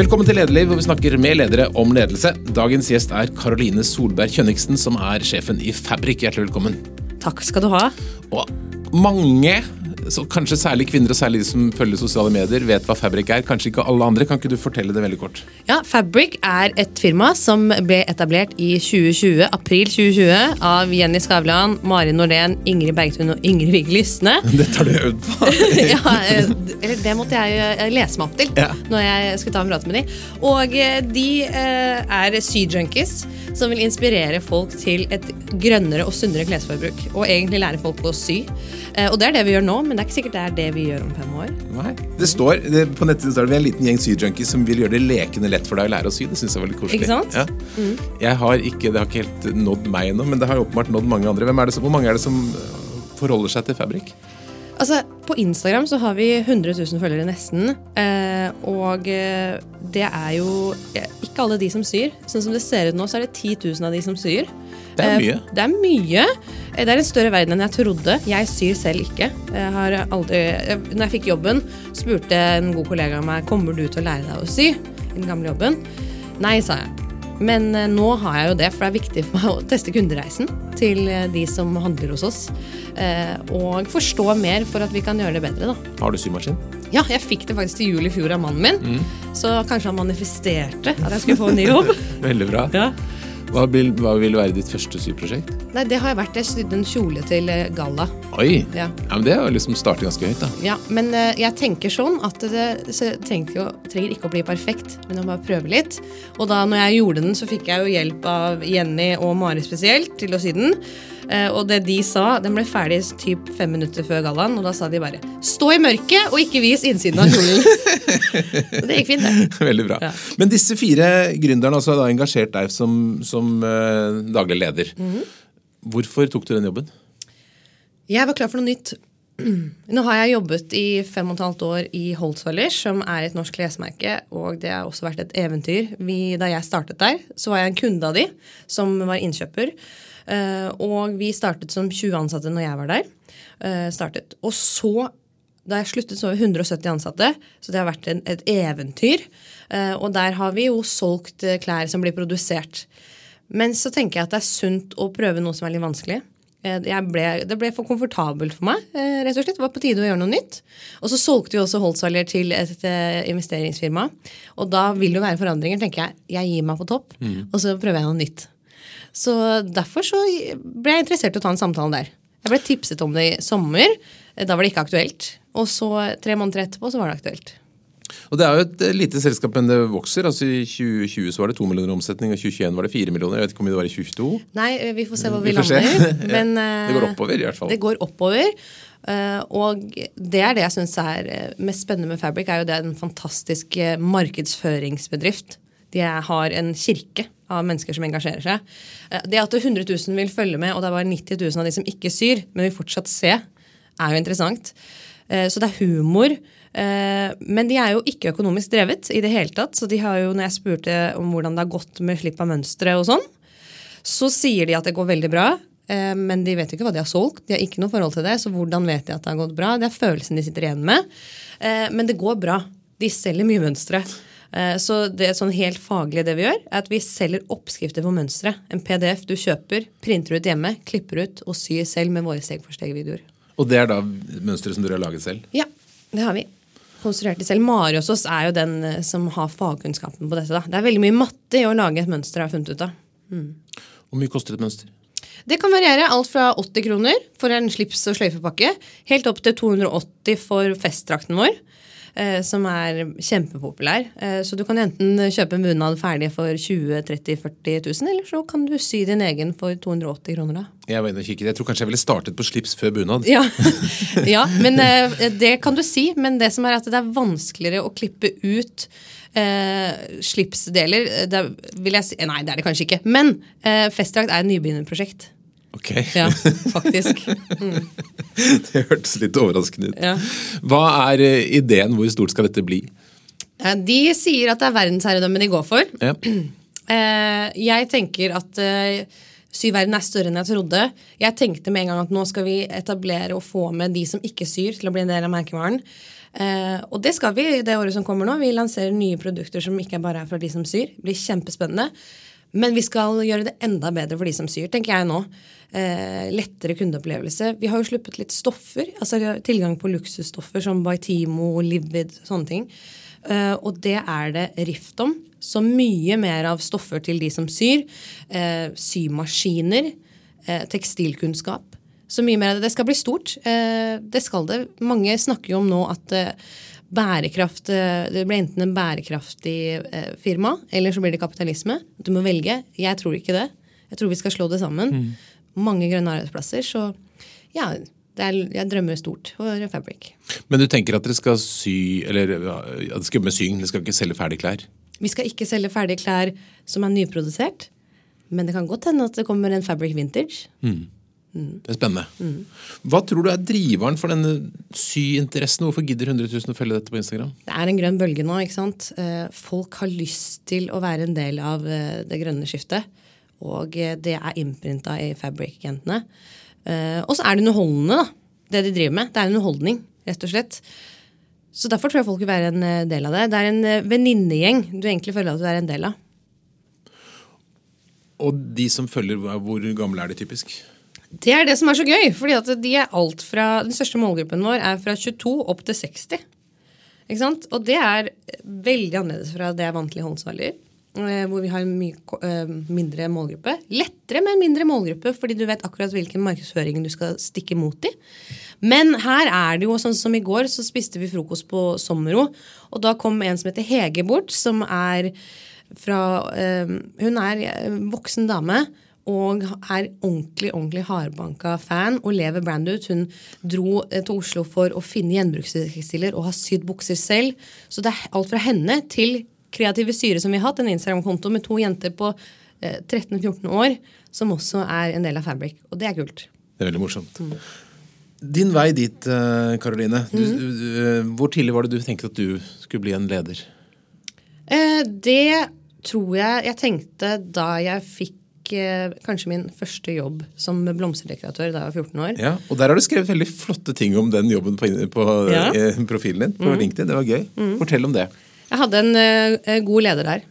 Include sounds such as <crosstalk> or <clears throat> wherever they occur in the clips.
Velkommen til Lederliv, hvor vi snakker med ledere om ledelse. Dagens gjest er Karoline Solberg Kjønniksen, som er sjefen i Fabrik. Hjertelig velkommen. Takk skal du ha. Og mange, så kanskje særlig kvinner og særlig de som følger sosiale medier, vet hva Fabrik er. Kanskje ikke alle andre. Kan ikke du fortelle det veldig kort? Ja, Fabric er et firma som ble etablert i 2020, april 2020 av Jenny Skavlan, Mari Nordén, Ingrid Bergtun og Ingrid Vig Lysne. <laughs> Dette har du øvd på. <laughs> ja, eh, eller det måtte jeg eh, lese meg opp til Ja. når jeg skulle ta en prat med dem. Og eh, de er sydjunkies som vil inspirere folk til et grønnere og sunnere klesforbruk. Og egentlig lære folk å sy. Og det er det vi gjør nå, men det er ikke sikkert det er det vi gjør om fem år. Nei. Det står, det, På nettsiden står det vi er en liten gjeng syjunkies som vil gjøre det lekende lett for deg å lære å sy. Det synes jeg var litt koselig. Ikke sant? Ja. Jeg har ikke, Det har ikke helt nådd meg ennå, men det har åpenbart nådd mange andre. Hvem er det som, hvor mange er det som øh, forholder seg til Fabrik? Altså, På Instagram så har vi 100 000 følgere nesten. Eh, og eh, det er jo eh, ikke alle de som syr. Sånn som det ser ut nå, så er det 10 000 av de som syr. Det er Eh, mye. det er mye. Eh, Det er en større verden enn jeg trodde. Jeg syr selv ikke. Jeg har aldri, eh, når jeg fikk jobben, spurte en god kollega av meg kommer du til å lære deg å sy. I den gamle jobben. Nei, sa jeg. Men nå har jeg jo det, for det er viktig for meg å teste kundereisen til de som handler hos oss. Og forstå mer for at vi kan gjøre det bedre. da. Har du symaskin? Ja, jeg fikk det faktisk til jul i fjor av mannen min. Så kanskje han manifesterte at jeg skulle få en ny jobb. <laughs> Veldig bra. Ja. Hva vil, hva vil være ditt første syprosjekt? Nei, det har vært. Jeg sydde en kjole til eh, galla. Oi! Ja. Ja, men Det er jo liksom starte ganske høyt, da. Ja, Men uh, jeg tenker sånn at det så trenger, ikke å, trenger ikke å bli perfekt, men å bare prøve litt. Og da når jeg gjorde den, så fikk jeg jo hjelp av Jenny og Mari spesielt til å sy den. Uh, og det de sa, den ble ferdig typ fem minutter før gallaen, og da sa de bare 'stå i mørket og ikke vis innsiden av kjolen'. <laughs> Det gikk fint, det. Veldig bra. Ja. Men disse fire gründerne altså, har da engasjert deg som, som uh, daglig leder. Mhm. Hvorfor tok du den jobben? Jeg var klar for noe nytt. <clears throat> Nå har jeg jobbet i fem og et halvt år i Holtzwellers, som er et norsk klesmerke, og det har også vært et eventyr. Vi, da jeg startet der, så var jeg en kunde av de, som var innkjøper. Eh, og vi startet som 20 ansatte når jeg var der. Eh, startet. Og så, da jeg sluttet, så var vi 170 ansatte, så det har vært en, et eventyr. Eh, og der har vi jo solgt klær som blir produsert. Men så tenker jeg at det er sunt å prøve noe som er litt vanskelig. Eh, Jeg ble, det ble for komfortabelt for meg. eh, rett og slett. Det var på tide å gjøre noe nytt. Og så solgte vi også Holtzweiler til et eh, investeringsfirma. Og da vil det være forandringer. tenker Jeg jeg gir meg på topp, og så prøver jeg noe nytt. Så derfor så ble jeg interessert i å ta en samtale der. Jeg ble tipset om det i sommer. Da var det ikke aktuelt. Og så tre måneder etterpå så var det aktuelt. Og Det er jo et eh, lite selskap, men det vokser. altså I 2020 så var det 2 millioner i omsetning, og i 2021 var det 4 millioner. Jeg vet ikke om det var i 2022. Nei, eh, vi får se hvor vi, Vi lander. <laughs> Men, det går eh, oppover, i hvert fall. Det går oppover. og det er det jeg syns er mest spennende med Fabric, er jo det er en fantastisk markedsføringsbedrift. De har en kirke av mennesker som engasjerer seg. Det at 100 000 vil følge med, og det er bare 90 000 av de som ikke syr, men vil fortsatt se, er jo interessant. Så det er humor. Eh, Men de er jo ikke økonomisk drevet i det hele tatt. Så de har jo, når jeg spurte om hvordan det har gått med slipp av mønstre og sånn, så sier de at det går veldig bra. eh, Men de vet jo ikke hva de har solgt. De har ikke noe forhold til det, så hvordan vet de at det har gått bra? Det er følelsen de sitter igjen med. Eh, Men det går bra. De selger mye mønstre. Så det er sånn helt faglig det vi gjør, er at vi selger oppskrifter på mønstre. En PDF du kjøper, printer ut hjemme, klipper ut og syr selv med våre steg-for-steg-videoer. Og det er da mønstre som dere har laget selv? Ja, det har vi. Konstruert det selv. Mari hos oss er jo den eh, som har fagkunnskapen på dette. Da. Det er veldig mye matte i å lage et mønster, har funnet ut av. Hvor mye koster et mønster? Det kan variere alt fra 80 kroner for en slips- og sløyfepakke, helt opp til 280 for festdrakten vår, som er kjempepopulær. Eh, så du kan enten kjøpe en bunad ferdig for 20 30 40 000, eller så kan du sy din egen for 280 kroner. da. Jeg var inne og kikket. Jeg tror kanskje jeg ville startet på slips før bunad. Ja, <laughs> ja men eh, det kan du si. Men det som er at det er vanskeligere å klippe ut eh, slipsdeler. eh, Det vil jeg si, nei, det er det kanskje ikke. Men eh, festdrakt er et nybegynnerprosjekt. Ok, Ja, faktisk. <laughs> Det hørtes litt overraskende ut. Ja. Hva er eh, ideen? Hvor stort skal dette bli? Eh, De sier at det er verdensherredømmen de går for. Ja. <clears throat> Eh, Jeg tenker at syr verden er større enn jeg trodde. Jeg tenkte med en gang at nå skal vi etablere og få med de som ikke syr, til å bli en del av merkevaren. Og det skal vi det året som kommer nå. Vi lanserer nye produkter som ikke bare er for de som syr. Det blir kjempespennende. Men vi skal gjøre det enda bedre for de som syr, tenker jeg nå. Eh, lettere kundeopplevelse. Vi har jo sluppet litt stoffer. altså Tilgang på luksusstoffer som Baitimo, Livid, sånne ting. Eh, og det er det rift om. Så mye mer av stoffer til de som syr. Eh, symaskiner. Tekstilkunnskap. Så mye mer av det. Det skal bli stort. Det skal det. Mange snakker jo om nå at bærekraft Det blir enten en bærekraftig firma, eller så blir det kapitalisme. Du må velge. Jeg tror ikke det. Jeg tror vi skal slå det sammen. Mm. Mange grønne arbeidsplasser. Så ja, er, jeg drømmer stort for Fabric. Men du tenker at dere skal sy eller ja, det skal med sying, dere skal ikke selge ferdige klær? Vi skal ikke selge ferdige klær som er nyprodusert. Men det kan godt hende at det kommer en Fabric Vintage. Mm. Mm. Det er spennende. Mm. Hva tror du er driveren for denne syinteressen? Hvorfor gidder 100 000 å følge dette på Instagram? Det er en grønn bølge nå. ikke sant? Eh, folk har lyst til å være en del av eh, det grønne skiftet. Og eh, det er innprinta i Fabric-jentene. Uh, og så er det underholdende, da, det de driver med. Det er underholdning, rett og slett. Så derfor tror jeg folk vil være en eh, del av det. Det er en venninnegjeng du egentlig føler at du er en del av. Og de som følger, hvor gamle er de typisk? Det er det som er så gøy. fordi at de er alt fra, Den største målgruppen vår er fra 22 opp til 60. Ikke sant? Og det er veldig annerledes fra det jeg er vant til i håndsvaller. Eh, hvor vi har en mye eh, mindre målgruppe. Lettere med en mindre målgruppe, fordi du vet akkurat hvilken markedsføring du skal stikke mot i. Men her er det jo sånn som i går, så spiste vi frokost på Sommero. Og da kom en som heter Hege bort, som er fra øh, Hun er voksen dame og er ordentlig ordentlig hardbanka fan og lever brand ut. Hun dro til Oslo for å finne gjenbrukstekstiler og har sydd bukser selv. Så det er alt fra henne til kreative syre som vi har hatt, en Instagram-konto med to jenter på eh, 13-14 år som også er en del av Fabric. Og det er kult. Det er veldig morsomt. Mm. Din vei dit, Karoline. Eh, mm. Hvor tidlig var det du tenkte at du skulle bli en leder? Eh, det tror jeg jeg tenkte da jeg fikk eh, kanskje min første jobb som blomsterdekoratør da jeg var 14 år. Ja, og Der har du skrevet veldig flotte ting om den jobben på, på ja. Eh, profilen din på mm. LinkedIn. Det var gøy. Mm. Fortell om det. Jeg hadde en uh, god leder der.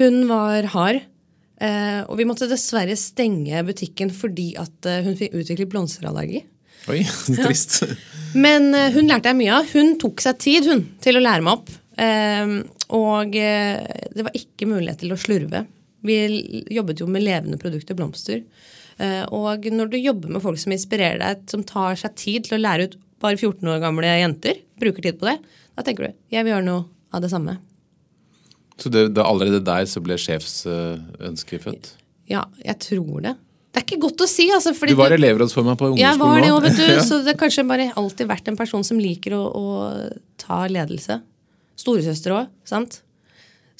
Hun var hard. Uh, og vi måtte dessverre stenge butikken fordi at uh, hun fikk utviklet blomsterallergi. Oi, <laughs> trist. Ja. Men hun lærte jeg mye av. Hun tok seg tid hun, til å lære meg opp. og det var ikke mulighet til å slurve. Vi jobbet jo med levende produkter, blomster. og når du jobber med folk som inspirerer deg, som tar seg tid til å lære ut bare 14 år gamle jenter, bruker tid på det, da tenker du jeg vil gjøre noe av det samme. Så det, det allerede der så ble sjefsønsket født? Ja, jeg tror det. Det er ikke godt å si. altså. du var elevrådsformann på ungdomsskolen Jeg var det òg, vet du. <laughs> ja. Så det har kanskje bare alltid vært en person som liker å, å ta ledelse. Storesøster òg, sant.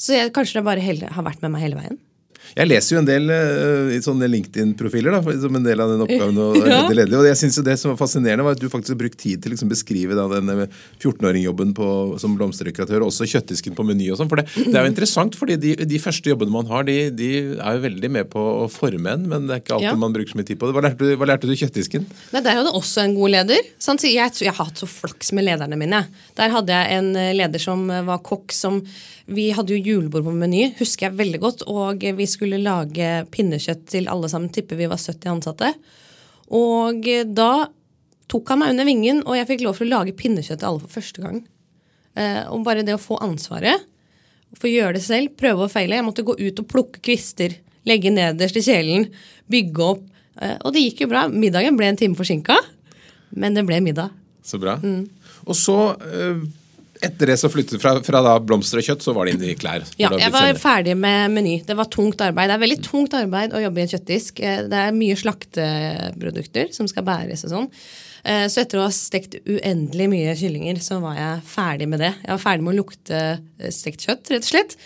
Så jeg, kanskje det bare hele, har vært med meg hele veien. Jeg leser jo en del uh, sånne LinkedIn-profiler da, som en del av den oppgaven. Og, <laughs> ja. ledig, og jeg synes jo Det som var fascinerende, var at du faktisk har brukt tid til å liksom beskrive da, den 14-åringjobben som blomsterdekoratør, og også kjøttdisken på Meny. og sånn, for det, det, er jo interessant, fordi de, de første jobbene man har, de, de, er jo veldig med på å forme en, men det er ikke alltid ja. man bruker så mye tid på det. Hva lærte du, hva lærte du kjøttdisken? Nei, Der hadde også en god leder. Sant? jeg, jeg, har hatt så flaks med lederne mine. Der hadde jeg en eh, leder som eh, var kokk som Vi hadde jo julebord på Meny, husker jeg veldig godt. og vi skulle lage pinnekjøtt til alle sammen. Tipper vi var 70 ansatte. Og da tok han meg under vingen, og jeg fikk lov til å lage pinnekjøtt til alle for første gang. Eh, og bare det å få ansvaret, få gjøre det selv, prøve og feile. Jeg måtte gå ut og plukke kvister, legge nederst i kjelen, bygge opp. Eh, og det gikk jo bra. Middagen ble en time forsinka, men det ble middag. Så bra. Mm. Og så etter det så flyttet fra, fra da blomster og kjøtt, så var det inn i klær? Ja, jeg var ferdig med Meny. Det var tungt arbeid. Det er veldig tungt arbeid å jobbe i en kjøttdisk. Eh, det er mye slakteprodukter som skal bæres og sånn. Eh, så etter å ha stekt uendelig mye kyllinger, så var jeg ferdig med det. Jeg var ferdig med å lukte eh, stekt kjøtt, rett og slett.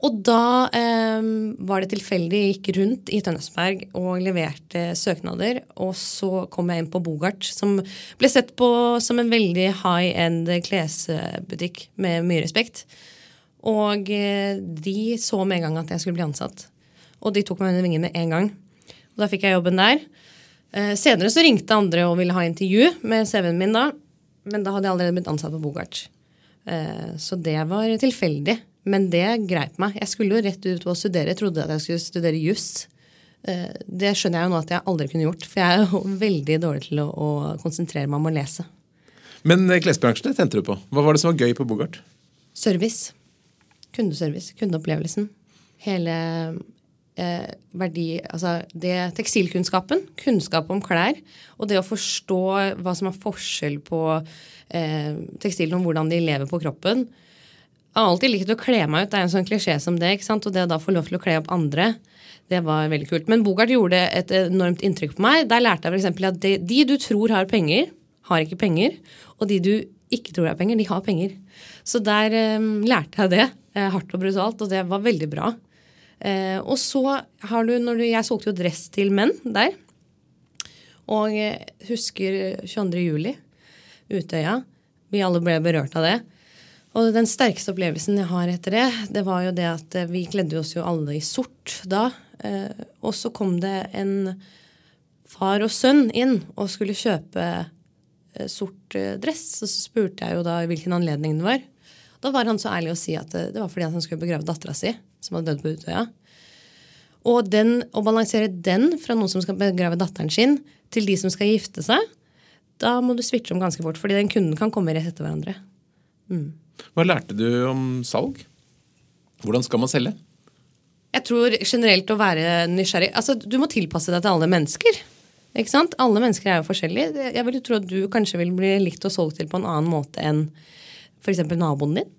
Og da eh, var det tilfeldig jeg gikk rundt i Tønnesberg og leverte søknader. Og så kom jeg inn på Bogart, som ble sett på som en veldig high end klesbutikk med mye respekt. Og eh, de så med en gang at jeg skulle bli ansatt. Og de tok meg under vingen med en gang. Og da fikk jeg jobben der. Eh, senere så ringte andre og ville ha intervju med CV-en min da. Men da hadde jeg allerede blitt ansatt på Bogart. Eh, så det var tilfeldig. Men det greip meg. Jeg skulle jo rett ut og studere. Jeg trodde at jeg skulle studere juss. Eh, det skjønner jeg jo nå at jeg aldri kunne gjort. For jeg er jo <laughs> veldig dårlig til å, å konsentrere meg om å lese. Men eh, klesbransjen det tente du på. Hva var det som var gøy på Bogart? Service. Kundeservice. Kundeopplevelsen. Hele eh, verdi Altså det tekstilkunnskapen. Kunnskap om klær. Og det å forstå hva som er forskjell på eh, tekstilen og hvordan de lever på kroppen. Jeg har alltid likt å kle meg ut. Det er en sånn klisjé som det. ikke sant? Og det å da få lov til å kle opp andre, det var veldig kult. Men Bogart gjorde et enormt inntrykk på meg. Der lærte jeg f.eks. at de, de du tror har penger, har ikke penger. Og de du ikke tror har penger, de har penger. Så der eh, lærte jeg det eh, hardt og brutalt, og det var veldig bra. Eh, og så har du, når du Jeg solgte jo dress til menn der. Og jeg husker 22. juli, Utøya. Vi alle ble berørt av det. Og den sterkeste opplevelsen jeg har etter det, det var jo det at eh, vi kledde oss jo alle i sort da. Eh, og så kom det en far og sønn inn og skulle kjøpe eh, sort dress. Og så spurte jeg jo da hvilken anledning det var. Da var han så ærlig å si at det var fordi han skulle begrave dattera si, som hadde dødd på Utøya. Og den, å balansere den fra noen som skal begrave datteren sin, til de som skal gifte seg, da må du switche om ganske fort, fordi den kunden kan komme rett etter hverandre. Mm. Hva lærte du om salg? Hvordan skal man selge? Jeg tror generelt å være nysgjerrig Altså, Du må tilpasse deg til alle mennesker. Ikke sant? Alle mennesker er jo forskjellige. Jeg vil jo tro at du kanskje vil bli likt og solgt til på en annen måte enn f.eks. naboen din.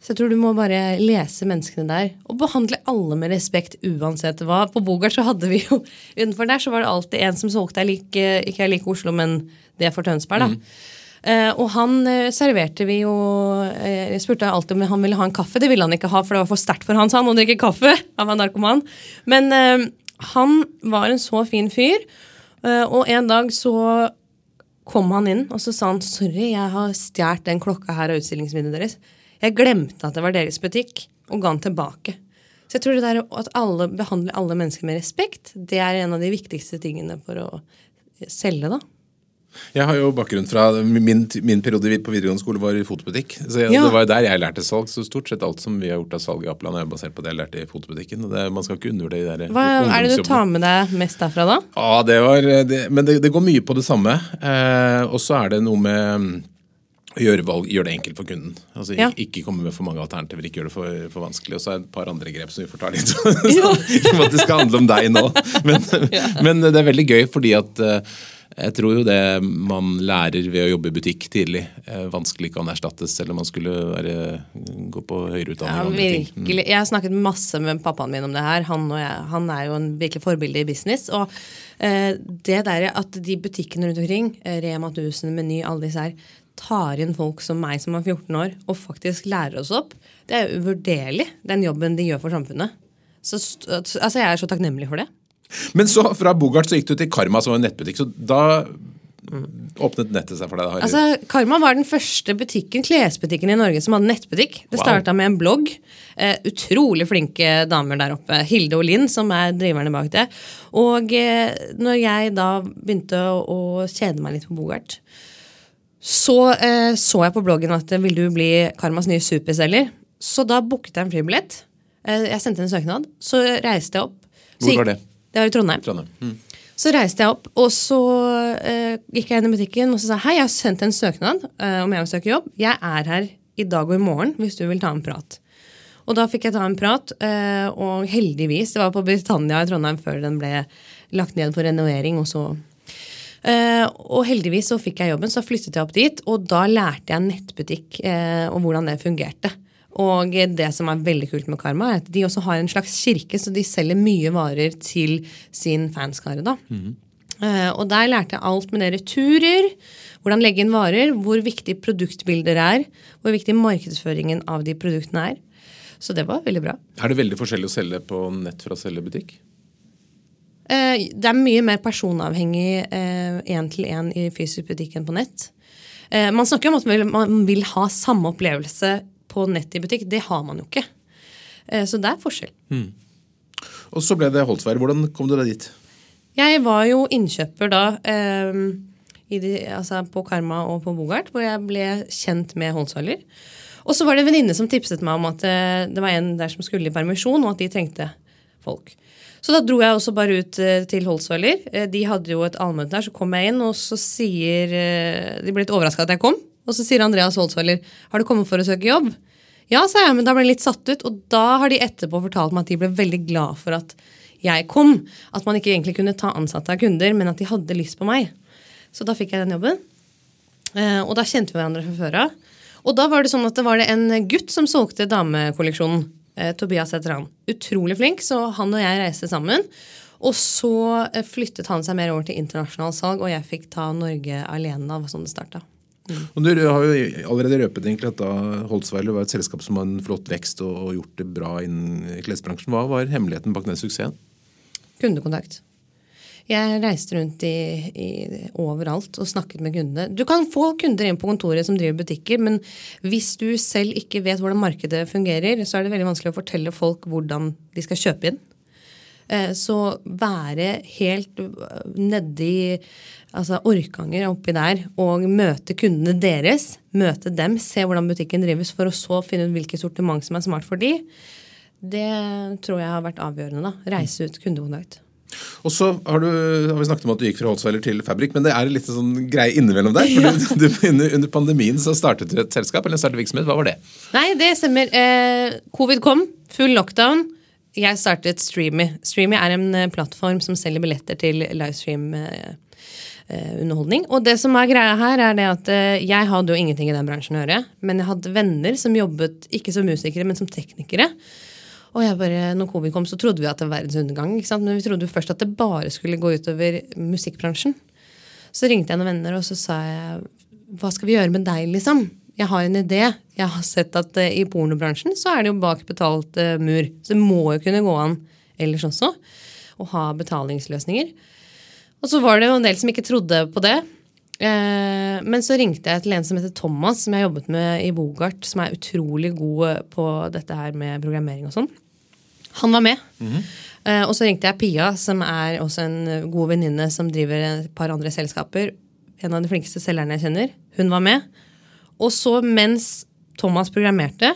Så jeg tror du må bare lese menneskene der. Og behandle alle med respekt uansett hva. På Bogart så hadde vi jo Utenfor der så var det alltid en som solgte deg like, ikke jeg liker Oslo, men det er for Tønsberg, da. Mm. Uh, og han uh, serverte vi jo uh, Jeg spurte alltid om han ville ha en kaffe. Det ville han ikke ha, for det var for sterkt for han, sa han, å drikke kaffe. <laughs> Han var narkoman. Men han var en så fin fyr. og en dag så kom han inn, og så sa han sorry, jeg har stjålet den klokka her av utstillingsvinduet deres. Jeg glemte at det var deres butikk, og ga den tilbake. Så jeg tror det der at alle behandler alle mennesker med respekt, det er en av de viktigste tingene for å selge, da. Jeg har jo bakgrunn fra Min, min periode på videregående skole var i fotobutikk. Så jeg, ja. Det var der jeg lærte salg. Så stort sett alt som vi har gjort av salg i Apland, er basert på det jeg lærte i fotobutikken. Det, man skal ikke undervurdere de der Hva er det du tar med deg mest derfra, da? Ja, det var, det, Men det, det, går mye på det samme. Eh, og så er det noe med Gjøre valg, gjør det enkelt for kunden. Altså, ja. Ikke komme med for mange alternativer, ikke gjøre det for, for vanskelig. Og så er det et par andre grep som vi får ta litt. <laughs> Ja. Som at det skal handle om deg nå. Men, <laughs> ja. men det er veldig gøy fordi at uh, jeg tror jo det man lærer ved å jobbe i butikk tidlig, vanskelig kan erstattes, selv om man skulle være, gå på høyere utdanning. Ja, virkelig. Jeg har snakket masse med pappaen min om det her. Han, jeg, han er jo en virkelig forbilde i business. Og eh, det der at de butikkene rundt omkring, eh, Rema 1000, Meny, alle disse her, tar inn folk som meg som er 14 år, og faktisk lærer oss opp, det er uvurderlig, den jobben de gjør for samfunnet. Så, altså, jeg er så takknemlig for det. Men så fra Bogart så gikk du til Karma, som var en nettbutikk. Så da åpnet nettet seg for deg? Da, altså, Karma var den første butikken, klesbutikken i Norge som hadde nettbutikk. Det wow. starta med en blogg. Eh, utrolig flinke damer der oppe. Hilde og Linn, som er driverne bak det. Og eh, når jeg da begynte å, å, kjede meg litt på Bogart, så eh, så jeg på bloggen at vil du bli Karmas nye superselger? Så da booket jeg en flybillett. Eh, jeg sendte en søknad. Så reiste jeg opp. Hvor var det? Det var i Trondheim. Trondheim. Mm. Så reiste jeg opp, og så uh, gikk jeg inn i butikken og så sa hei, jeg har sendt en søknad uh, om jeg vil søke jobb. Jeg er her i dag og i morgen hvis du vil ta en prat. Og da fikk jeg ta en prat, uh, og heldigvis Det var på Britannia i Trondheim før den ble lagt ned for renovering. Og så og heldigvis så fikk jeg jobben, så flyttet jeg opp dit. Og da lærte jeg nettbutikk og hvordan det fungerte. Og det som er veldig kult med Karma, er at de også har en slags kirke, så de selger mye varer til sin fanskare. da. Mm. Uh, og der lærte jeg alt med det returer, hvordan legge inn varer, hvor viktig produktbilder er, hvor viktig markedsføringen av de produktene er. Så det var veldig bra. Er det veldig forskjellig å selge på nett fra å selge butikk? Uh, det er mye mer personavhengig én uh, til én i fysisk butikk enn på nett. man snakker om at man vil ha samme opplevelse på nett i butikk. Det har man jo ikke. Eh, så det er forskjell. Mm. Og så ble det Holsvær. Hvordan kom du deg dit? Jeg var jo innkjøper da eh, i de, altså på Karma og på Bogart, hvor jeg ble kjent med Holsweiler. Og så var det en venninne som tipset meg om at eh, det var en der som skulle i permisjon, og at de trengte folk. Så da dro jeg også bare ut eh, til Holsweiler. Eh, de hadde jo et allmøte der, så kom jeg inn, og så sier De ble litt overraska at jeg kom. Og så sier Andreas Holsweiler har du kommet for å søke jobb. Ja, sa jeg, men da ble jeg litt satt ut. Og da har de etterpå fortalt meg at de ble veldig glad for at jeg kom. At man ikke egentlig kunne ta ansatte av kunder, men at de hadde lyst på meg. Så da fikk jeg den jobben. Og da kjente vi hverandre fra før av. Og da var det sånn at det var det en gutt som solgte damekolleksjonen. Eh, Tobias heter han. Utrolig flink, så han og jeg reiste sammen. Og så eh, flyttet han seg mer over til internasjonalt salg, og jeg fikk ta Norge alene. da, var sånn det starta. Mm. Og Du har jo allerede røpet egentlig at da Holzweiler var et selskap som har en flott vekst og gjort det bra innen klesbransjen. Hva var hemmeligheten bak den suksessen? Kundekontakt. Jeg reiste rundt i, i, overalt og snakket med kundene. Du kan få kunder inn på kontoret som driver butikker, men hvis du selv ikke vet hvordan markedet fungerer, så er det veldig vanskelig å fortelle folk hvordan de skal kjøpe inn. Eh, så være helt nedi altså Orkanger oppi der og møte kundene deres, møte dem, se hvordan butikken drives, for å så finne ut hvilket sortiment som er smart for de, det tror jeg har vært avgjørende. da, Reise ut kundekontakt. Og så har, du, har, vi snakket om at du gikk fra Holtzweiler til Fabrik, men det er litt sånn greie innimellom der. for <laughs> du, du, under, under, pandemien så startet du et selskap, eller startet virksomhet. Hva var det? Nei, det stemmer. Eh, Covid kom, full lockdown. Jeg startet Streamy. Streamy er en eh, plattform som selger billetter til livestream. Eh, eh. Og det som er greia her, er det at jeg hadde jo ingenting i den bransjen å gjøre. Men jeg hadde venner som jobbet ikke som musikere, men som teknikere. Og jeg bare, når covid kom, så trodde vi at det var verdens undergang. Men vi trodde jo først at det bare skulle gå utover musikkbransjen. Så ringte jeg noen venner og så sa jeg, hva skal vi gjøre med deg, liksom? Jeg har en idé. Jeg har sett at uh, i pornobransjen så er det jo bak betalt uh, mur. Så det må jo kunne gå an ellers også å ha betalingsløsninger. Og så var det jo en del som ikke trodde på det. Uh, men så ringte jeg til en som heter Thomas, som jeg jobbet med i Bogart, som er utrolig god på dette her med programmering og sånn. Han var med. Mm -hmm. og så ringte jeg Pia, som er også en god venninne som driver et par andre selskaper. En av de flinkeste selgerne jeg kjenner. Hun var med. Og så mens Thomas programmerte,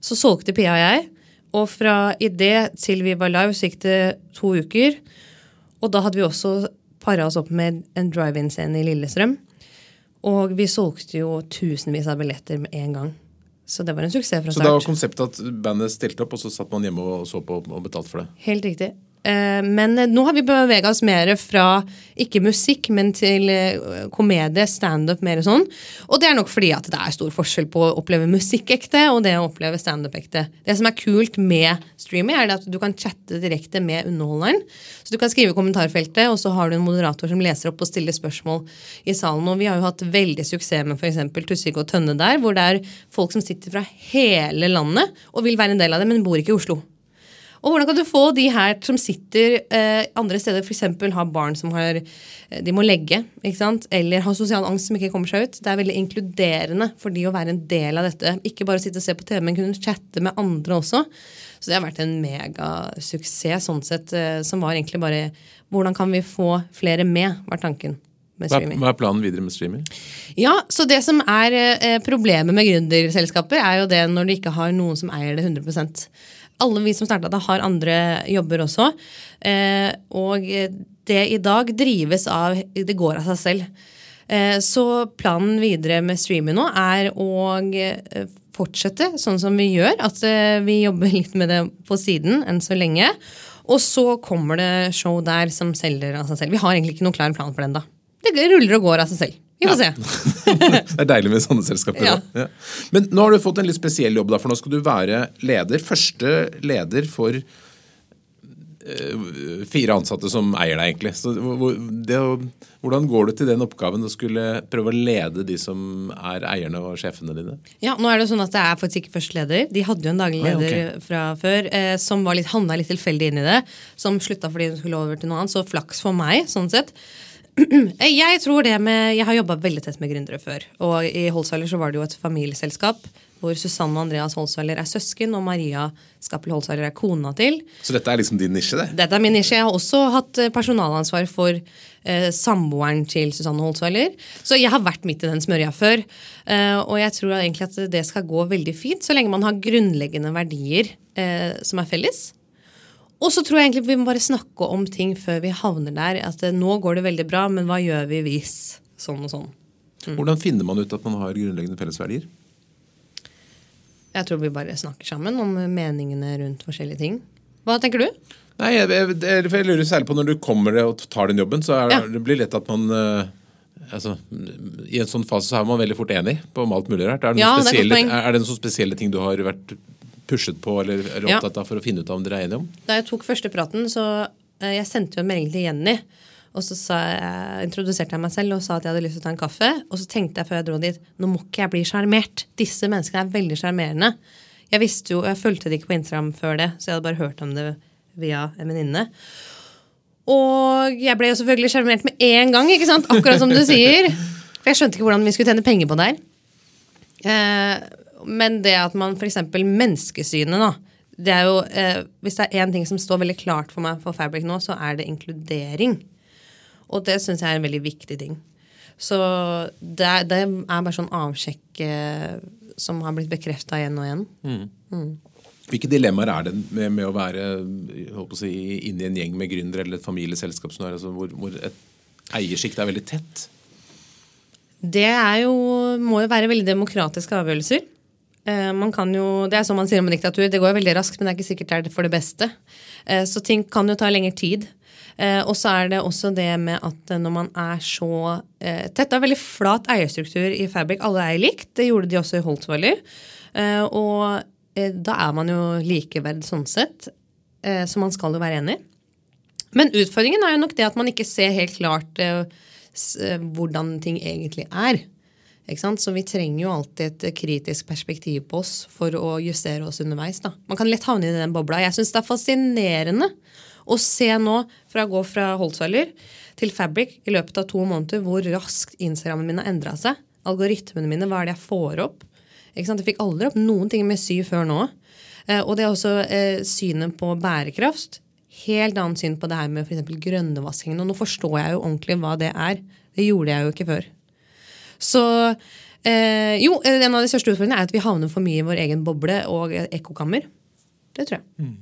så solgte Pia og jeg. Og fra idé til vi var live, så gikk det to uker. Og da hadde vi også para oss opp med en drive-in-scene i Lillestrøm. Og vi solgte jo tusenvis av billetter med en gang. Så det var en suksess fra start. Så da var konseptet at bandet stilte opp, og så satt man hjemme og så på og betalte for det? Helt riktig. Eh, men eh, nå har vi bevega oss mer fra ikke musikk, men til eh, komedie, standup, mer sånn. Og det er nok fordi at det er stor forskjell på å oppleve musikk ekte og det å oppleve standup ekte. Det som er kult med streaming, er at du kan chatte direkte med underholderen. Så du kan skrive i kommentarfeltet, og så har du en moderator som leser opp og stiller spørsmål i salen. Og vi har jo hatt veldig suksess med f.eks. Tussvik og Tønne der, hvor det er folk som sitter fra hele landet og vil være en del av det, men bor ikke i Oslo. Og hvordan kan du få de her som sitter eh, andre steder, f.eks. har barn som har, eh, de må legge, eller har sosial angst som ikke kommer seg ut. Det er veldig inkluderende for de å være en del av dette. Ikke bare sitte og se på TV, men kunne chatte med andre også. Så det har vært en megasuksess sånn sett, eh, som var egentlig bare hvordan kan vi få flere med, var tanken. Hva er, planen videre med streaming? Ja, så Det som er eh, problemet med gründerselskaper, er jo det når de ikke har noen som eier det 100 alle vi som starta det, har andre jobber også. Eh, og det i dag drives av Det går av seg selv. Eh, så planen videre med streaming nå er å eh, fortsette sånn som vi gjør. At vi jobber <laughs> litt med det på siden enn så lenge. Og så kommer det show der som selger av seg selv. Vi har egentlig ikke noen klar plan for den da. Det ruller og går av seg selv. Vi får ja. se. <laughs> det er deilig med sånne selskaper. Ja. Ja. Men nå har du fått en litt spesiell jobb, da, for nå skal du være leder. Første leder for uh, fire ansatte som eier deg, egentlig. Så det, hvordan går du til den oppgaven å skulle prøve å lede de som er eierne og sjefene dine? Ja, nå er Det sånn at Jeg er faktisk ikke første leder. De hadde jo en daglig leder okay. fra før eh, som var litt, handla litt tilfeldig inn i det. Som slutta fordi hun skulle over til noe annet. Så flaks for meg, sånn sett. Jeg tror det med, jeg har jobba veldig tett med gründere før. Og i Holzweiler så var det jo et familieselskap hvor Susanne og Andreas Holzweiler er søsken, og Maria Skappel Holzweiler er kona til. Så dette er liksom din nisje, det? Dette er min nisje. Jeg har også hatt eh, personalansvar for eh, samboeren til Susanne Holzweiler. Så jeg har vært midt i den smørja før. Eh, og jeg tror egentlig at det skal gå veldig fint, så lenge man har grunnleggende verdier eh, som er felles. Og så tror jeg egentlig vi må bare snakke om ting før vi havner der. At eh, nå går det veldig bra, men hva gjør vi hvis sånn og sånn? Hvordan finner man ut at man har grunnleggende fellesverdier? Jeg tror vi bare snakker sammen om meningene rundt forskjellige ting. Hva tenker du? Nei, jeg, jeg, jeg, jeg lurer særlig på Når du kommer og tar den jobben, så er, Ja. det blir lett at man eh, altså, I en sånn fase så er man veldig fort enig på om alt mulig rart. Er det, noen Ja, det spesielle, er, er det noen spesielle ting du har vært pushet på eller eller opptatt av for å finne ut av om dere er enige om? Da jeg tok første praten, så eh, jeg sendte jo en melding til Jenny. Og så sa jeg, introduserte jeg meg selv og sa at jeg hadde lyst til å ta en kaffe. Og så tenkte jeg før jeg dro dit nå må ikke jeg bli sjarmert. Disse menneskene er veldig sjarmerende. Jeg visste jo, jeg fulgte det ikke på Instagram før det, så jeg hadde bare hørt om det via en venninne. Og jeg ble jo selvfølgelig sjarmert med en gang, ikke sant? akkurat som du sier. <laughs> For jeg skjønte ikke hvordan vi skulle tjene penger på det her. Eh, men det at man f.eks. menneskesynet, da. Det er jo, eh, hvis det er én ting som står veldig klart for meg for Fabric nå, så er det inkludering. Og det syns jeg er en veldig viktig ting. Så det, er- det er bare sånn avsjekk eh, som har blitt bekrefta igjen og igjen. Hvilke dilemmaer er det med, med å være håper å si, inne i en gjeng med gründere eller et familieselskap som er, altså, hvor, hvor et eiersjikt er veldig tett? Det er jo, må jo være veldig demokratiske avgjørelser. Eh, man kan jo, det er som man sier om diktatur, det går veldig raskt, men det er ikke sikkert det er for det beste. Eh, så ting kan jo ta lengre tid. Eh, og så er det også det med at når man er så tett Det er veldig flat eierstruktur i Fabric. Alle eier likt. Det gjorde de også i Holt Valley. og da er man jo likeverd sånn sett. Så man skal jo være enig. Men utfordringen er jo nok det at man ikke ser helt klart hvordan ting egentlig er. Så vi trenger jo alltid et eh, kritisk perspektiv på oss for å justere oss underveis. Da. Man kan lett havne i den bobla. Jeg syns det er fascinerende å se nå, fra å gå fra Holtzweiler til Fabric i løpet av to måneder, hvor raskt Instagrammen min har endra seg. Algoritmene mine, hva er det jeg får opp? Jeg fikk aldri opp noen ting med sy før nå. Eh, og det er også eh, synet på bærekraft. Helt annet syn på det her med f.eks. grønnevaskingen. Og nå forstår jeg jo ordentlig hva det er. Det gjorde jeg jo ikke før. Så eh, jo, en av de største utfordringene er at vi havner for mye i vår egen boble og ekkokammer. Det tror jeg.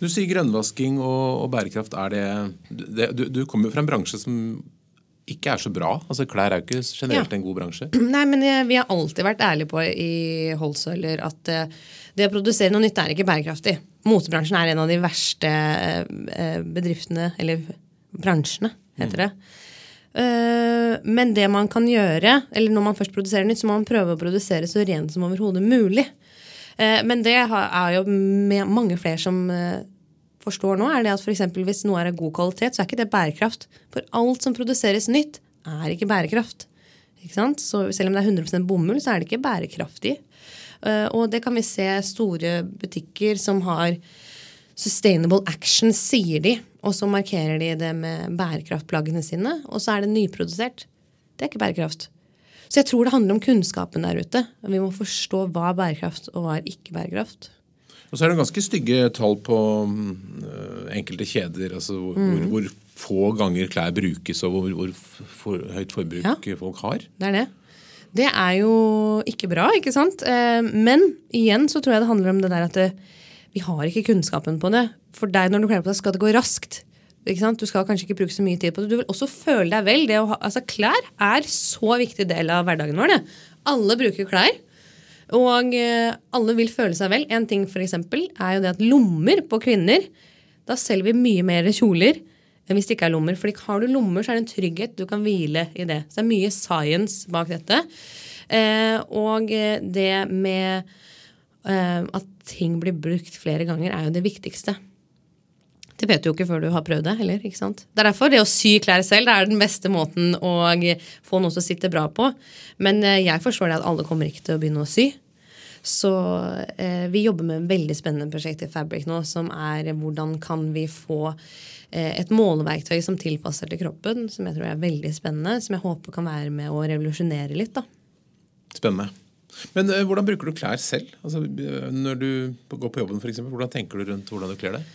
Du sier grønnvasking og, og bærekraft. Det, det du, du kommer jo fra en bransje som ikke er så bra. Altså Klær er jo ikke generelt Ja. en god bransje. <clears throat> Nei, men vi har alltid vært ærlige på i Holsøler at eh, det å produsere noe nytt er ikke bærekraftig. Motebransjen er en av de verste eh, eh, bedriftene, eller bransjene, heter det. Eh, Men det man kan gjøre, eller når man først produserer nytt, så må man prøve å produsere så rent som overhodet mulig. Eh, Men det er jo mange flere som eh, forstår nå, er det at eksempel hvis noe er av god kvalitet, så er ikke det bærekraft. For alt som produseres nytt, er ikke bærekraft. Ikke sant? Så selv om det er 100 bomull, så er det ikke bærekraftig. Og det kan vi se store butikker som har Sustainable action, sier de. Og så markerer de det med bærekraftplaggene sine. Og så er det nyprodusert. Det er ikke bærekraft. Så jeg tror det handler om kunnskapen der ute. Vi må forstå hva er bærekraft og hva er ikke bærekraft. Og så er det ganske stygge tall på mm, øh, enkelte kjeder. altså hvor, Mm. hvor, hvor få ganger klær brukes, og hvor, hvor for, høyt forbruk Ja. folk har. Det er det. Det er jo ikke bra, ikke sant? Eh, Men igjen så tror jeg det handler om det der at det, vi har ikke kunnskapen på det. For deg når du kler på deg, skal det gå raskt. Du skal kanskje ikke bruke så mye tid på det. Du vil også føle deg vel. Ha, altså Klær er så viktig del av hverdagen vår. Det. Alle bruker klær. Og eh, alle vil føle seg vel. En ting for eksempel, er jo det at lommer på kvinner Da selger vi mye mer kjoler enn hvis det ikke er lommer. For har du lommer, så er det en trygghet. Du kan hvile i det. Så det er mye science bak dette. Eh, og eh, det med at ting blir brukt flere ganger, er jo det viktigste. Det vet du jo ikke før du har prøvd det heller. ikke sant? Det er derfor det å sy klær selv det er den beste måten å få noe som sitter bra på. Men eh, jeg forstår det at alle kommer ikke til å begynne å sy. Så eh, vi jobber med et veldig spennende prosjekt i Fabric nå, som er hvordan kan vi få eh, et måleverktøy som tilpasser til kroppen, som jeg tror er veldig spennende, som jeg håper kan være med å revolusjonere litt. da. Spennende. Men uh, hvordan bruker du klær selv? Altså, når du går på jobben, eksempel, Hvordan tenker du rundt hvordan du kler deg?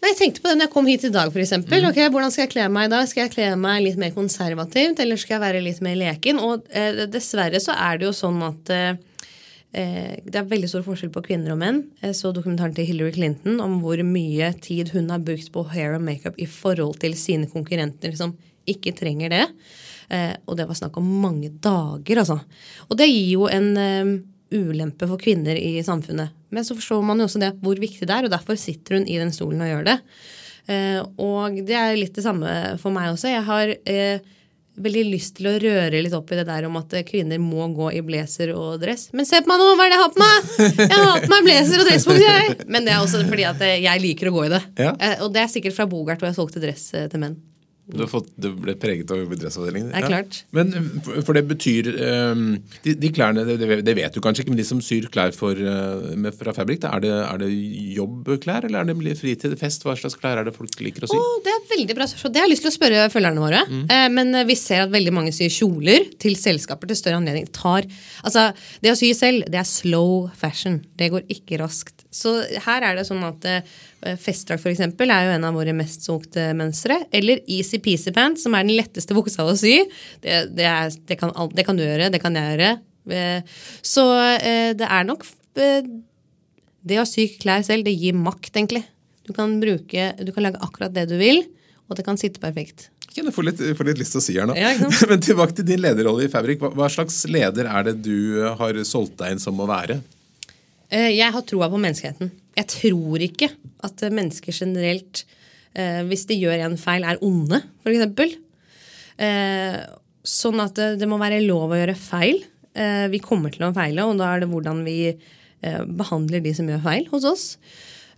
Nei, Jeg tenkte på det når jeg kom hit i dag. Eksempel. Mm. okay, hvordan skal jeg kle meg i dag? Skal jeg kle meg litt mer konservativt, eller skal jeg være litt mer leken? Og eh, dessverre så er det jo sånn at eh, eh det er veldig stor forskjell på kvinner og menn. Jeg så dokumentaren til Hillary Clinton om hvor mye tid hun har brukt på hair og makeup i forhold til sine konkurrenter som ikke trenger det. Eh, og det var snakk om mange dager, altså. Og det gir jo en eh, ulempe for kvinner i samfunnet. Men så forstår man jo også det, hvor viktig det er, og derfor sitter hun i den stolen og gjør det. Eh, og det er litt det samme for meg også. Jeg har veldig lyst til å røre litt opp i det der om at kvinner må gå i blazer og dress. Men se på meg nå, hva er det jeg har på meg? Jeg har på meg blazer og dressbukse, jeg! Men det er også fordi at jeg liker å gå i det. Ja. Og det er sikkert fra Bogart, hvor jeg solgte dress til menn. Du, fått, du, ble preget av å jobbe i dressavdelingen? Det er klart. Ja. Men for, det betyr um, de, de, klærne, det, det, vet du kanskje ikke, men de som syr klær for, uh, med, fra Fabrik, er det, er det, jobbklær eller er det fritid, fest? Hva slags klær er det folk liker å sy? Oh, det er veldig bra spørsmål. Det har jeg lyst til å spørre følgerne våre. Mm. Eh, men uh, vi ser at veldig mange syr kjoler til selskaper til større anledning. Tar, altså, det å sy selv, det er slow fashion. Det går ikke raskt. Så her er det sånn at Eh, Festdrakt f.eks. er jo en av våre mest solgte mønstre. Eller Easy Peasy Pants, som er den letteste buksa å sy. Det, det, er, det, kan, det, kan, du gjøre, det kan jeg gjøre. Eh, så eh, det er nok Det å sy klær selv, det gir makt, egentlig. Du kan, bruke, du kan lage akkurat det du vil, og det kan sitte perfekt. Jeg får litt, får litt lyst til å si her nå. Ja, <laughs> Men tilbake til din lederrolle i Fabrik. Hva, hva slags leder er det du har solgt deg inn som å være? Jeg har troa på menneskeheten. Jeg tror ikke at mennesker generelt, eh, hvis de gjør en feil, er onde, f.eks. Eh, sånn at det, det, må være lov å gjøre feil. Eh, vi kommer til å feile, og da er det hvordan vi eh, behandler de som gjør feil hos oss.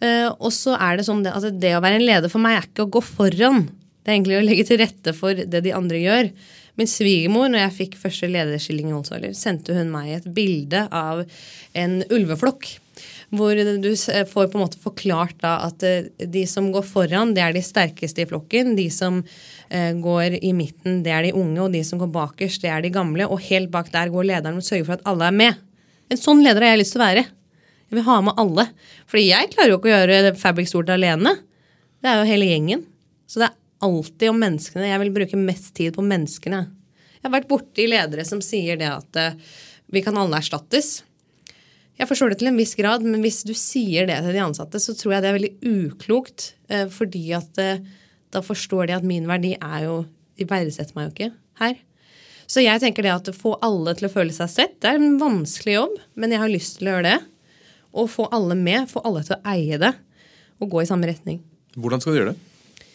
Eh, og så er det sånn at det å være en leder for meg er ikke å gå foran. Det er egentlig å legge til rette for det de andre gjør. Min svigermor, når jeg fikk første lederskilling i Olsvaler, sendte hun meg et bilde av en ulveflokk hvor du får på en måte forklart da at eh, de som går foran, det er de sterkeste i flokken. De som eh, går i midten, det er de unge. Og de som går bakerst, det er de gamle. Og helt bak der går lederen og sørger for at alle er med. En sånn leder har jeg lyst til å være. Jeg vil ha med alle. Fordi jeg klarer jo ikke å gjøre Fabric stort alene. Det er jo hele gjengen. Så det er alltid om menneskene. Jeg vil bruke mest tid på menneskene. Jeg har vært borti ledere som sier det at eh, vi kan alle erstattes. Jeg forstår det til en viss grad, men hvis du sier det til de ansatte, så tror jeg det er veldig uklokt. Eh, fordi at eh, da forstår de at min verdi er jo De verdsetter meg jo ikke her. Så jeg tenker det at å få alle til å føle seg sett, det er en vanskelig jobb, men jeg har lyst til å gjøre det. Og få alle med, få alle til å eie det, og gå i samme retning. Hvordan skal du gjøre det?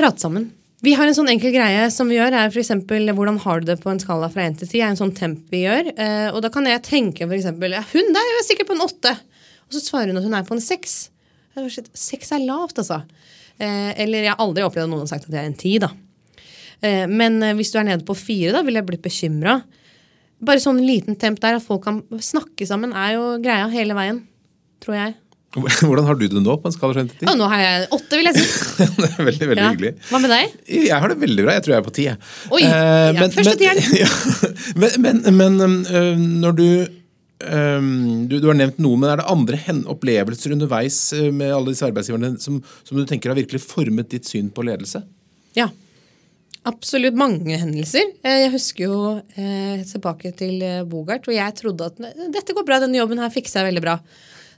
Prate sammen. Vi har en sånn enkel greie som vi gjør, er f.eks. hvordan har du det på en skala fra 1 til 10? er en sånn temp vi gjør. Eh, og da kan jeg tenke f.eks. Ja, hun der er sikkert på en 8. Og så svarer hun at hun er på en 6. 6 er lavt, altså. Eh, eller jeg har aldri opplevd at noen har sagt at jeg er en 10, da. Eh, men hvis du er nede på 4, da vil jeg blitt bekymra. Bare sånn liten temp der at folk kan snakke sammen, er jo greia hele veien. Tror jeg. <laughs> Hvordan har du det nå? på en skala fra 1 til 10? Ja, nå har jeg åtte, vil jeg si. <laughs> det er veldig, veldig ja. hyggelig. Hva med deg? Jeg har det veldig bra. Jeg tror jeg er på 10. Oi, uh, er men, første tieren. <laughs> Ja, men, men, men uh, når du, um, du, du har nevnt noe, men er det andre opplevelser underveis med alle disse arbeidsgiverne som, som, du tenker har virkelig formet ditt syn på ledelse? Ja. Absolutt mange hendelser. Jeg husker jo eh, tilbake til Bogart, hvor jeg trodde at dette går bra, denne jobben her fikser jeg veldig bra.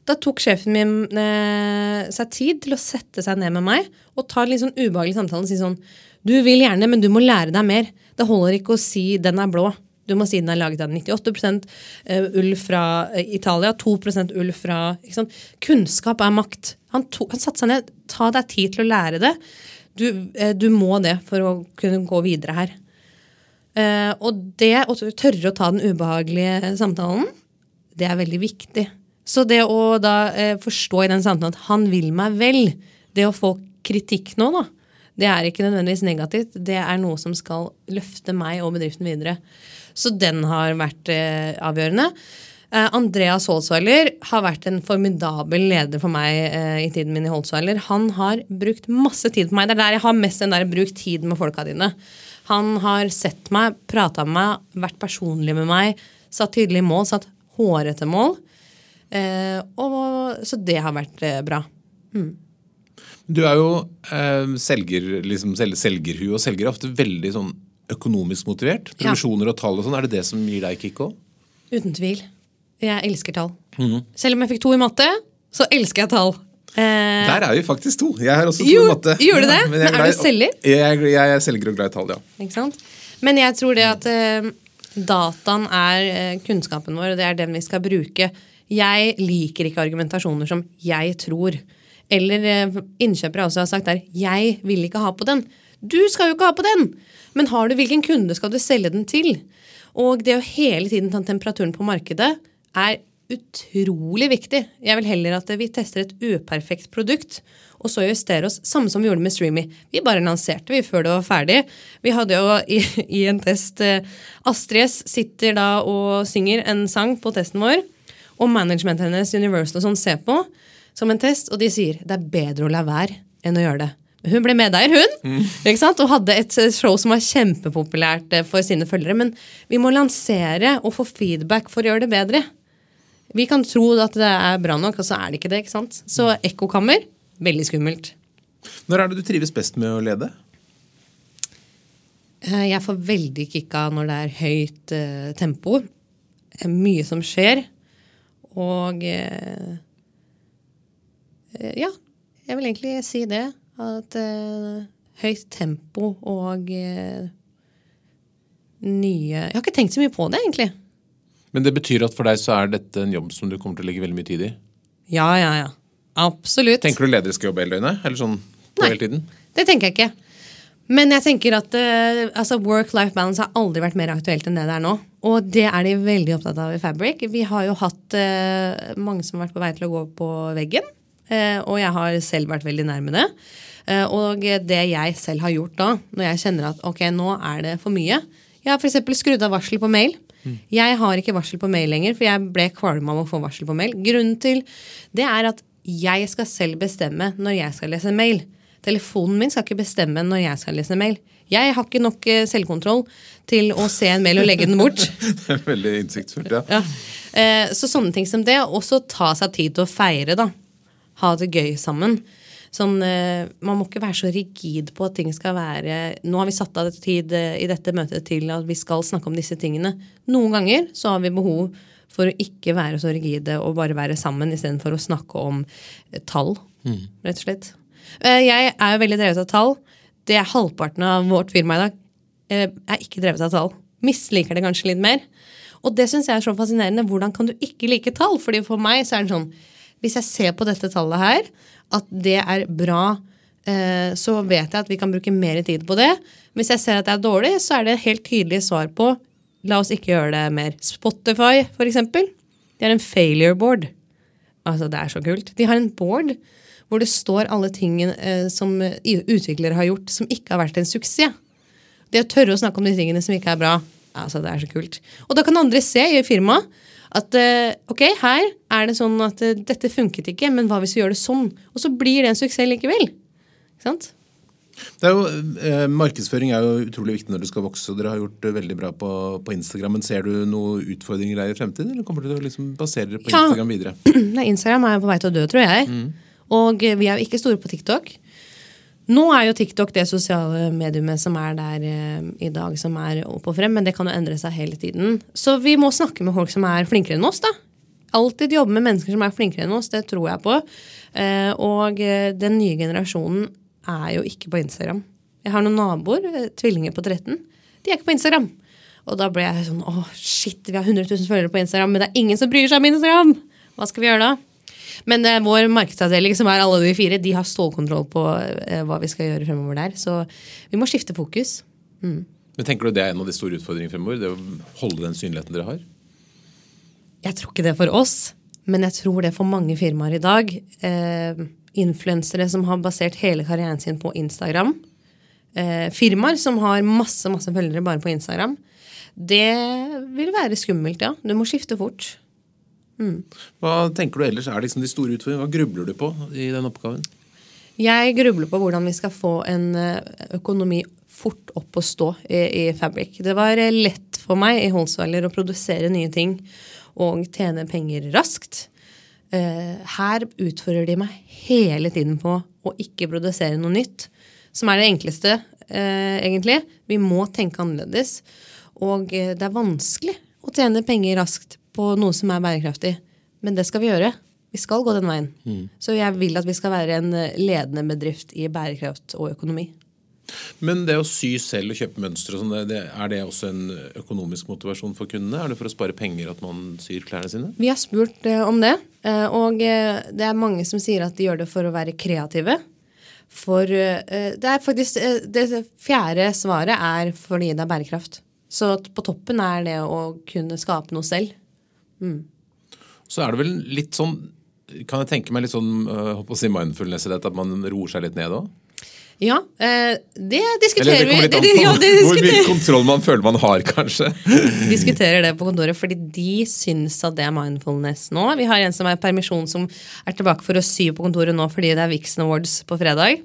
Da tok sjefen min eh, seg tid til å sette seg ned med meg og ta en litt sånn ubehagelig samtale og si sånn Du vil gjerne, men du må lære deg mer. Det holder ikke å si 'den er blå'. Du må si den er laget av 98 eh, ull fra eh, Italia, 2% ull fra Kunnskap er makt. Han, to, han satte seg ned. Ta deg tid til å lære det. Du, eh, du må det for å kunne gå videre her. Og det å tørre å ta den ubehagelige samtalen, det er veldig viktig. Så det å da eh, forstå i den samtalen at han vil meg vel, det å få kritikk nå, da, det er ikke nødvendigvis negativt. Det er noe som skal løfte meg og bedriften videre. Så den har vært eh, avgjørende. Eh, Andreas Holzweiler har vært en formidabel leder for meg eh, i tiden min i Holzweiler. Han har brukt masse tid på meg. Det er der jeg har mest den der bruk tid med folka dine. Han har sett meg, prata med meg, vært personlig med meg, satt tydelige mål, satt hårete mål. Eh, og, så det har vært eh, bra. Du er jo eh, selger, liksom sel selgerhue, og selger er ofte veldig sånn økonomisk motivert. Ja. Og tall og sånn. Er det det som gir deg kick òg? Uten tvil. Jeg elsker tall. Mhm. Selv om jeg fikk to i matte, så elsker jeg tall. Eh, Der er vi faktisk to. Jeg har også to Jo, i matte. gjorde du det? <laughs> Ja, Men er glad du selger? Jeg, er- jeg er selger og glad i tall, ja. Ikke sant? Men jeg tror det at eh, dataen er eh, kunnskapen vår, og det er den vi skal bruke. Jeg liker ikke argumentasjoner som 'jeg tror'. Eller eh, innkjøpere også har sagt der 'jeg vil ikke ha på den'. Du skal jo ikke ha på den! Men har du hvilken kunde skal du selge den til? Og det å hele tiden ta temperaturen på markedet er utrolig viktig. Jeg vil heller at vi tester et uperfekt produkt, og så justere oss, samme som vi gjorde med Streamy. Vi bare lanserte vi før det var ferdig. Vi hadde jo i, i en test eh, Astrid S sitter da og synger en sang på testen vår, og managementet hennes, Universal og sånn, ser på som en test, og de sier det er bedre å la være enn å gjøre det. Hun ble medeier, hun, ikke sant? og hadde et eh, show som var kjempepopulært eh, for sine følgere. Men vi må lansere og få feedback for å gjøre det bedre. Vi kan tro at det er bra nok, og så er det ikke det. ikke sant? Så ekkokammer veldig skummelt. Når er det du trives best med å lede? Eh, Jeg får veldig kicka når det er høyt eh, tempo. Mye som skjer. Og eh, eh, Ja, jeg vil egentlig si det. At eh, høyt tempo og eh, nye Jeg har ikke tenkt så mye på det, egentlig. Men det betyr at for deg så er dette en jobb som du kommer til å legge veldig mye tid i? Ja, ja, ja. Absolutt. Tenker du ledere skal jobbe hele døgnet? Eller sånn på Nei. hele tiden? Det tenker jeg ikke. Men jeg tenker at uh, altså work-life balance har aldri vært mer aktuelt enn det det er nå. Og det er de veldig opptatt av i Fabric. Vi har jo hatt uh, mange som har vært på vei til å gå på veggen. Uh, og jeg har selv vært veldig nærme det. Eh, og det jeg selv har gjort da, når jeg kjenner at ok, nå er det for mye Jeg har f.eks. skrudd av varsel på mail. Jeg har ikke varsel på mail lenger, for jeg ble kvalm av å få varsel på mail. Grunnen til det er at jeg skal selv bestemme når jeg skal lese mail. Telefonen min skal ikke bestemme når jeg skal lese en mail. Jeg har ikke nok eh, selvkontroll til å se en mail og legge den bort. <laughs> Det er veldig innsiktsfullt, ja. Ja. Eh, Så sånne ting som det. Og også ta seg tid til å feire, da. Ha det gøy sammen. Sånn, eh, man må ikke være så rigid på at ting skal være Nå har vi satt av tid i dette møtet til at vi skal snakke om disse tingene. Noen ganger så har vi behov for å ikke være så rigide og bare være sammen istedenfor å snakke om tall, rett og slett. Eh, Jeg er jo veldig drevet av tall. Det er halvparten av vårt firma i dag Jeg er ikke drevet av tall. Misliker det kanskje litt mer. Og det syns jeg er så fascinerende. Hvordan kan du ikke like tall? Fordi for meg så er det sånn Hvis jeg ser på dette tallet her, at det er bra, eh, så vet jeg at vi kan bruke mer tid på det. Hvis jeg ser at det er dårlig, så er det helt tydelig svar på la oss ikke gjøre det mer. Spotify, for eksempel. De har en failure board. Altså, det er så kult. De har en board hvor det står alle tingene eh, som eh, utviklere har gjort som ikke har vært en suksess. Det å tørre å snakke om de tingene som ikke er bra. Altså, det er så kult. Og da kan andre se i firmaet at eh, ok, her er det sånn at eh, dette funket ikke, men hva hvis vi gjør det sånn? Og så blir det en suksess likevel. Ikke sant? Det er jo, eh, markedsføring er jo utrolig viktig når du skal vokse, og dere har gjort det veldig bra på, på Instagram. Men ser du noen utfordringer der i fremtiden, eller kommer du til å liksom basere dere på Ja. Instagram videre? <clears throat> Nei, Instagram er jo på vei til å dø, tror jeg. Og vi er jo ikke store på TikTok. Nå er jo TikTok det sosiale mediumet som er der eh, i dag, som er opp og frem, men det kan jo endre seg hele tiden. Så vi må snakke med folk som er flinkere enn oss, da. Alltid jobbe med mennesker som er flinkere enn oss, det tror jeg på. Eh, og eh, den nye generasjonen er jo ikke på Instagram. Jeg har noen naboer, tvillinger på 13. De er ikke på Instagram. Og da ble jeg sånn åh, shit, vi har 100 000 følgere på Instagram, men det er ingen som bryr seg om Instagram! Hva skal vi gjøre da? Men eh, vår markedsavdeling, som er alle de fire, de har stålkontroll på eh, hva vi skal gjøre fremover der. Så vi må skifte fokus. Men tenker du det er en av de store utfordringene fremover? Det å holde den synligheten dere har? Jeg tror ikke det for oss, men jeg tror det for mange firmaer i dag. Eh, Influensere som har basert hele karrieren sin på Instagram. Eh, firmaer som har masse masse følgere bare på Instagram. Det vil være skummelt, ja. Du må skifte fort. Hva tenker du ellers er liksom de store utfordringene? Hva grubler du på i den oppgaven? Jeg grubler på hvordan vi skal få en eh, økonomi fort opp å stå i, i Fabric. Det var eh, lett for meg i Holsweiler å produsere nye ting og tjene penger raskt. Eh, her utfordrer de meg hele tiden på å ikke produsere noe nytt, som er det enkleste, egentlig. Vi må tenke annerledes. Og det er vanskelig å tjene penger raskt på noe som er bærekraftig. Men det skal vi gjøre. Vi skal gå den veien. Så jeg vil at vi skal være en eh, ledende bedrift i bærekraft og økonomi. Men det å sy selv og kjøpe mønstre, sånn, er det også en økonomisk motivasjon for kundene? Er det for å spare penger at man syr klærne sine? Vi har spurt eh, om det, eh, og det er mange som sier at de gjør det for å være kreative. For det er faktisk Det fjerde svaret er fordi det er bærekraft. Så på toppen er det å kunne skape noe selv. Så er det vel litt sånn Kan jeg tenke meg litt sånn håper å si mindfulness i dette, at man roer seg litt ned òg? Ja, eh, det diskuterer det vi. Det, <laughs> på ja, det hvor mye kontroll man føler man har, kanskje. <laughs> diskuterer det på kontoret, fordi de syns at det er mindfulness nå. Vi har en som er i permisjon, som er tilbake for å sy på kontoret nå fordi det er Vixen Awards på fredag.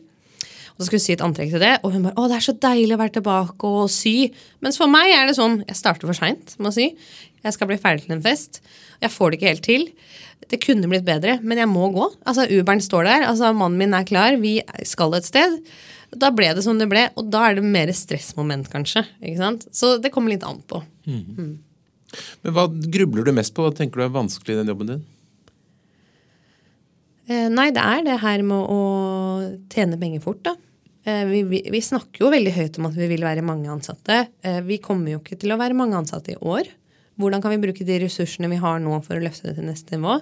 Så skulle hun sy et antrekk til det, og hun bare 'Å, det er så deilig å være tilbake og sy'. Mens for meg er det sånn Jeg starter for seint med å sy. Jeg skal bli ferdig til en fest. Jeg får det ikke helt til. Det kunne blitt bedre, men jeg må gå. Altså, Uberen står der, altså mannen min er klar, vi skal et sted. Da ble det som det ble, og da er det mer stressmoment, kanskje. ikke sant? Så det kommer litt an på. Men hva grubler du mest på? Hva tenker du er vanskelig i den jobben din? Eh, nei, det er det her med å tjene penger fort, da. Eh, vi, vi, vi snakker jo veldig høyt om at vi vil være mange ansatte. Eh, vi kommer jo ikke til å være mange ansatte i år. Hvordan kan vi bruke de ressursene vi har nå for å løfte det til neste nivå?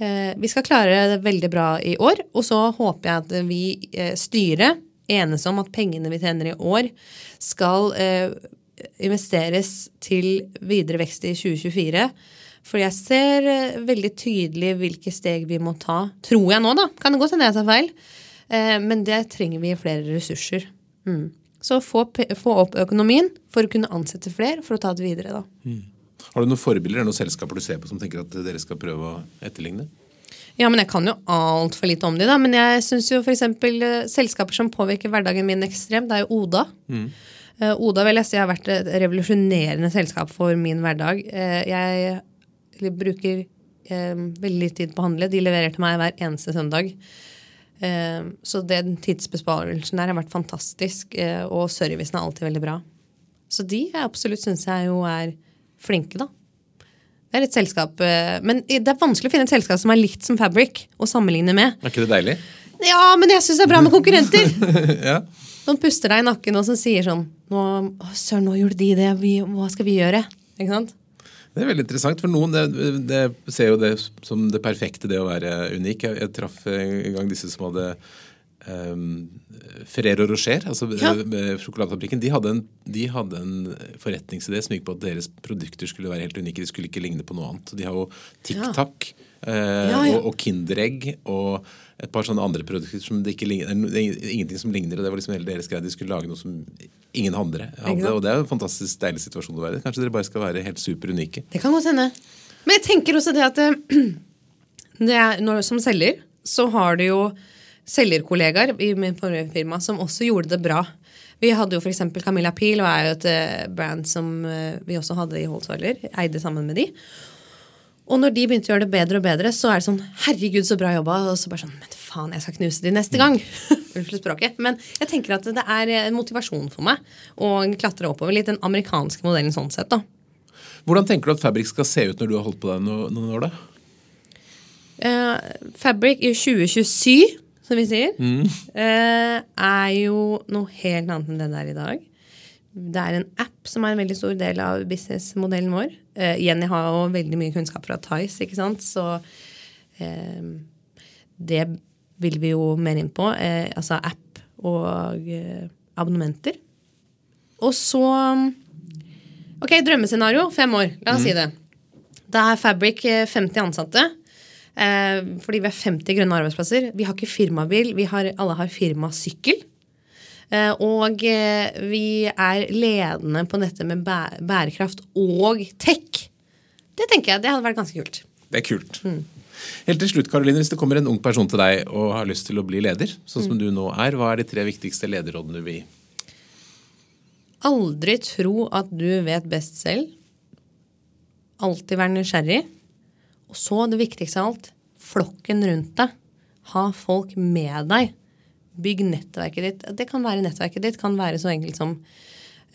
Eh, vi skal klare det veldig bra i år, og så håper jeg at vi, styret, enes om at pengene vi tjener i år, skal investeres til videre vekst i 2024. For jeg ser veldig tydelig hvilke steg vi må ta. Tror jeg nå, da. Kan det godt hende jeg tar feil. Eh, men det trenger vi flere ressurser. Mm. Så få, få opp økonomien for å kunne ansette flere for å ta det videre, da. Har du noen forbilder eller noen selskaper du ser på som tenker at dere skal prøve å etterligne? Ja, men jeg kan jo altfor lite om de, da. Men jeg syns f.eks. Uh, selskaper som påvirker hverdagen min ekstremt, det er jo Oda. Mm. Oda vil jeg si har vært et revolusjonerende selskap for min hverdag. Eh, jeg bruker eh, veldig tid på å handle. De leverer til meg hver eneste søndag. Eh, så den tidsbesparelsen der har vært fantastisk, eh, og servicen er alltid veldig bra. Så de jeg absolutt syns jeg jo er flinke, da. Det er et selskap, eh, Men det er vanskelig å finne et selskap som er likt som Fabric å sammenligne med. Er ikke det deilig? Ja, men jeg syns det er bra med konkurrenter! <laughs> ja. Noen puster deg i nakken og som sier sånn nå, Søren, nå gjorde de det. Vi, hva skal vi gjøre? Ikke sant? Det er veldig interessant. For noen det, det ser jo det som det perfekte, det å være unik. Jeg, jeg traff en gang disse som hadde um, Ferrero Rocher, altså Ja. eh, sjokoladefabrikken. De hadde, en, de hadde en forretningsidé som gikk på at deres produkter skulle være helt unike. De skulle ikke ligne på noe annet. De har jo TikTok Tac Ja, ja. Og, og Kinderegg og et par sånne andre produkter som det ikke ligner, det er ingenting som ligner. og Det var liksom hele deres greie. De skulle lage noe som ingen andre hadde. Og det er jo en fantastisk deilig situasjon å være i. Kanskje dere bare skal være helt superunike. Det kan godt hende. Men jeg tenker også det at eh, <clears throat> det er, når, som selger så har du jo selgerkollegaer i min forrige firma som også gjorde det bra. Vi hadde jo f.eks. Camilla Pil, og er jo et eh, brand som eh, vi også hadde i Holsweiler. Eide sammen med de. Og når de begynte å gjøre det bedre og bedre, så er det sånn Herregud, så bra jobba. Og så bare sånn Men faen, jeg skal knuse de neste gang. <laughs> Unnskyld språket. Men jeg tenker at det er en motivasjon for meg å klatre oppover litt den amerikanske modellen sånn sett, da. Hvordan tenker du at Fabrik skal se ut når du har holdt på der no- noen år? da? Uh, Fabric i 2027, som vi sier, eh, er jo noe helt annet enn det det er i dag. Det er en app som er en veldig stor del av businessmodellen vår. Eh, Jenny har jo veldig mye kunnskap fra Tice, ikke sant? så eh, det vil vi jo mer inn på. Altså app og abonnementer. Og så Ok, drømmescenario. Fem år. La oss si det. Da er Fabric eh, 50 ansatte. Eh, fordi vi har 50 grønne arbeidsplasser. Vi har ikke firmabil. Vi har, alle har firmasykkel. Eh, og eh, vi er ledende på dette med bæ bærekraft og tech. Det tenker jeg, det hadde vært ganske kult. Det er kult. Helt til slutt, Karoline, Hvis det kommer en ung person til deg og har lyst til å bli leder, sånn som du nå er, hva er de tre viktigste lederrådene du vil gi? Aldri tro at du vet best selv. Alltid være nysgjerrig. Og så det viktigste av alt flokken rundt deg. Ha folk med deg. Bygg nettverket ditt. Det kan være nettverket ditt, kan være så enkelt som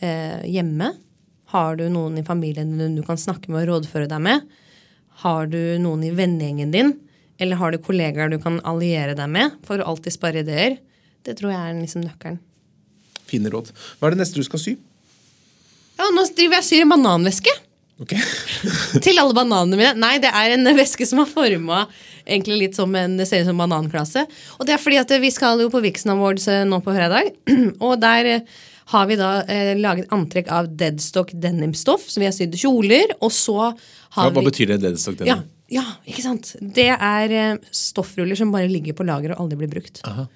eh, hjemme. Har du noen i familien din du kan snakke med og rådføre deg med? Har du noen i vennegjengen din? Eller har du kollegaer du kan alliere deg med for å alltid spare ideer? Det tror jeg er liksom nøkkelen. Fine råd. Hva er det neste du skal sy? Ja, Nå driver jeg og syr en bananveske. Ok. <laughs> Til alle bananene mine. Nei, det er en væske som er forma litt som en det ser ut som bananklasse. Og det er fordi at vi skal jo på Vixen Awards eh, nå på fredag. <clears throat> Og der eh, har vi da eh, laget antrekk av deadstock denimstoff, så vi har sydd kjoler. Og så har ja, hva vi betyr det? Deadstock ja, Denim? ja, ikke sant. Det er eh, stoffruller som bare ligger på lager og aldri blir brukt. Aha.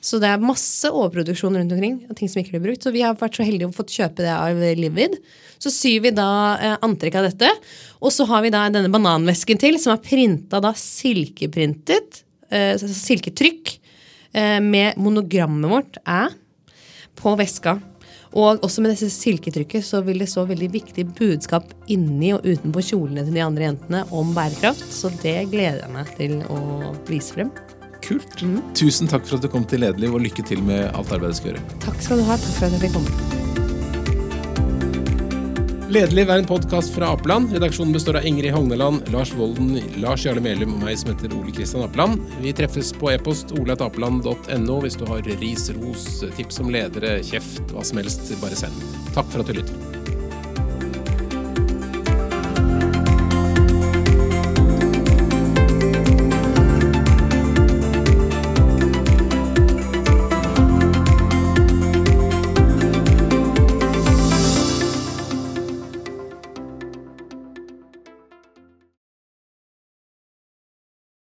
Så det er masse overproduksjon rundt omkring. og ting som ikke blir brukt. Så vi har vært så heldige å fått kjøpe det av Livid. Så syr vi da eh, antrekk av dette. Og så har vi da denne bananvesken til, som er printa da silkeprintet. Eh, silketrykk. Eh, med monogrammet vårt æ på veska. Og også med dette silketrykket så vil det så veldig viktig budskap inni og utenpå kjolene til de andre jentene om bærekraft. Så det gleder jeg meg til å vise frem. Kult. Tusen takk for at du kom til Lederliv, og lykke til med alt arbeidet du skal gjøre. Takk skal du ha. Takk for at jeg fikk komme. Lederliv er en podkast fra Apeland. Redaksjonen består av Ingrid Hogneland, Lars Volden, Lars Jarle Melum og meg som heter Ole Kristian Apeland. Vi treffes på e-post olatapeland.no hvis du har ris, ros, tips om ledere, kjeft, hva som helst. Bare send. Takk for at du lytter.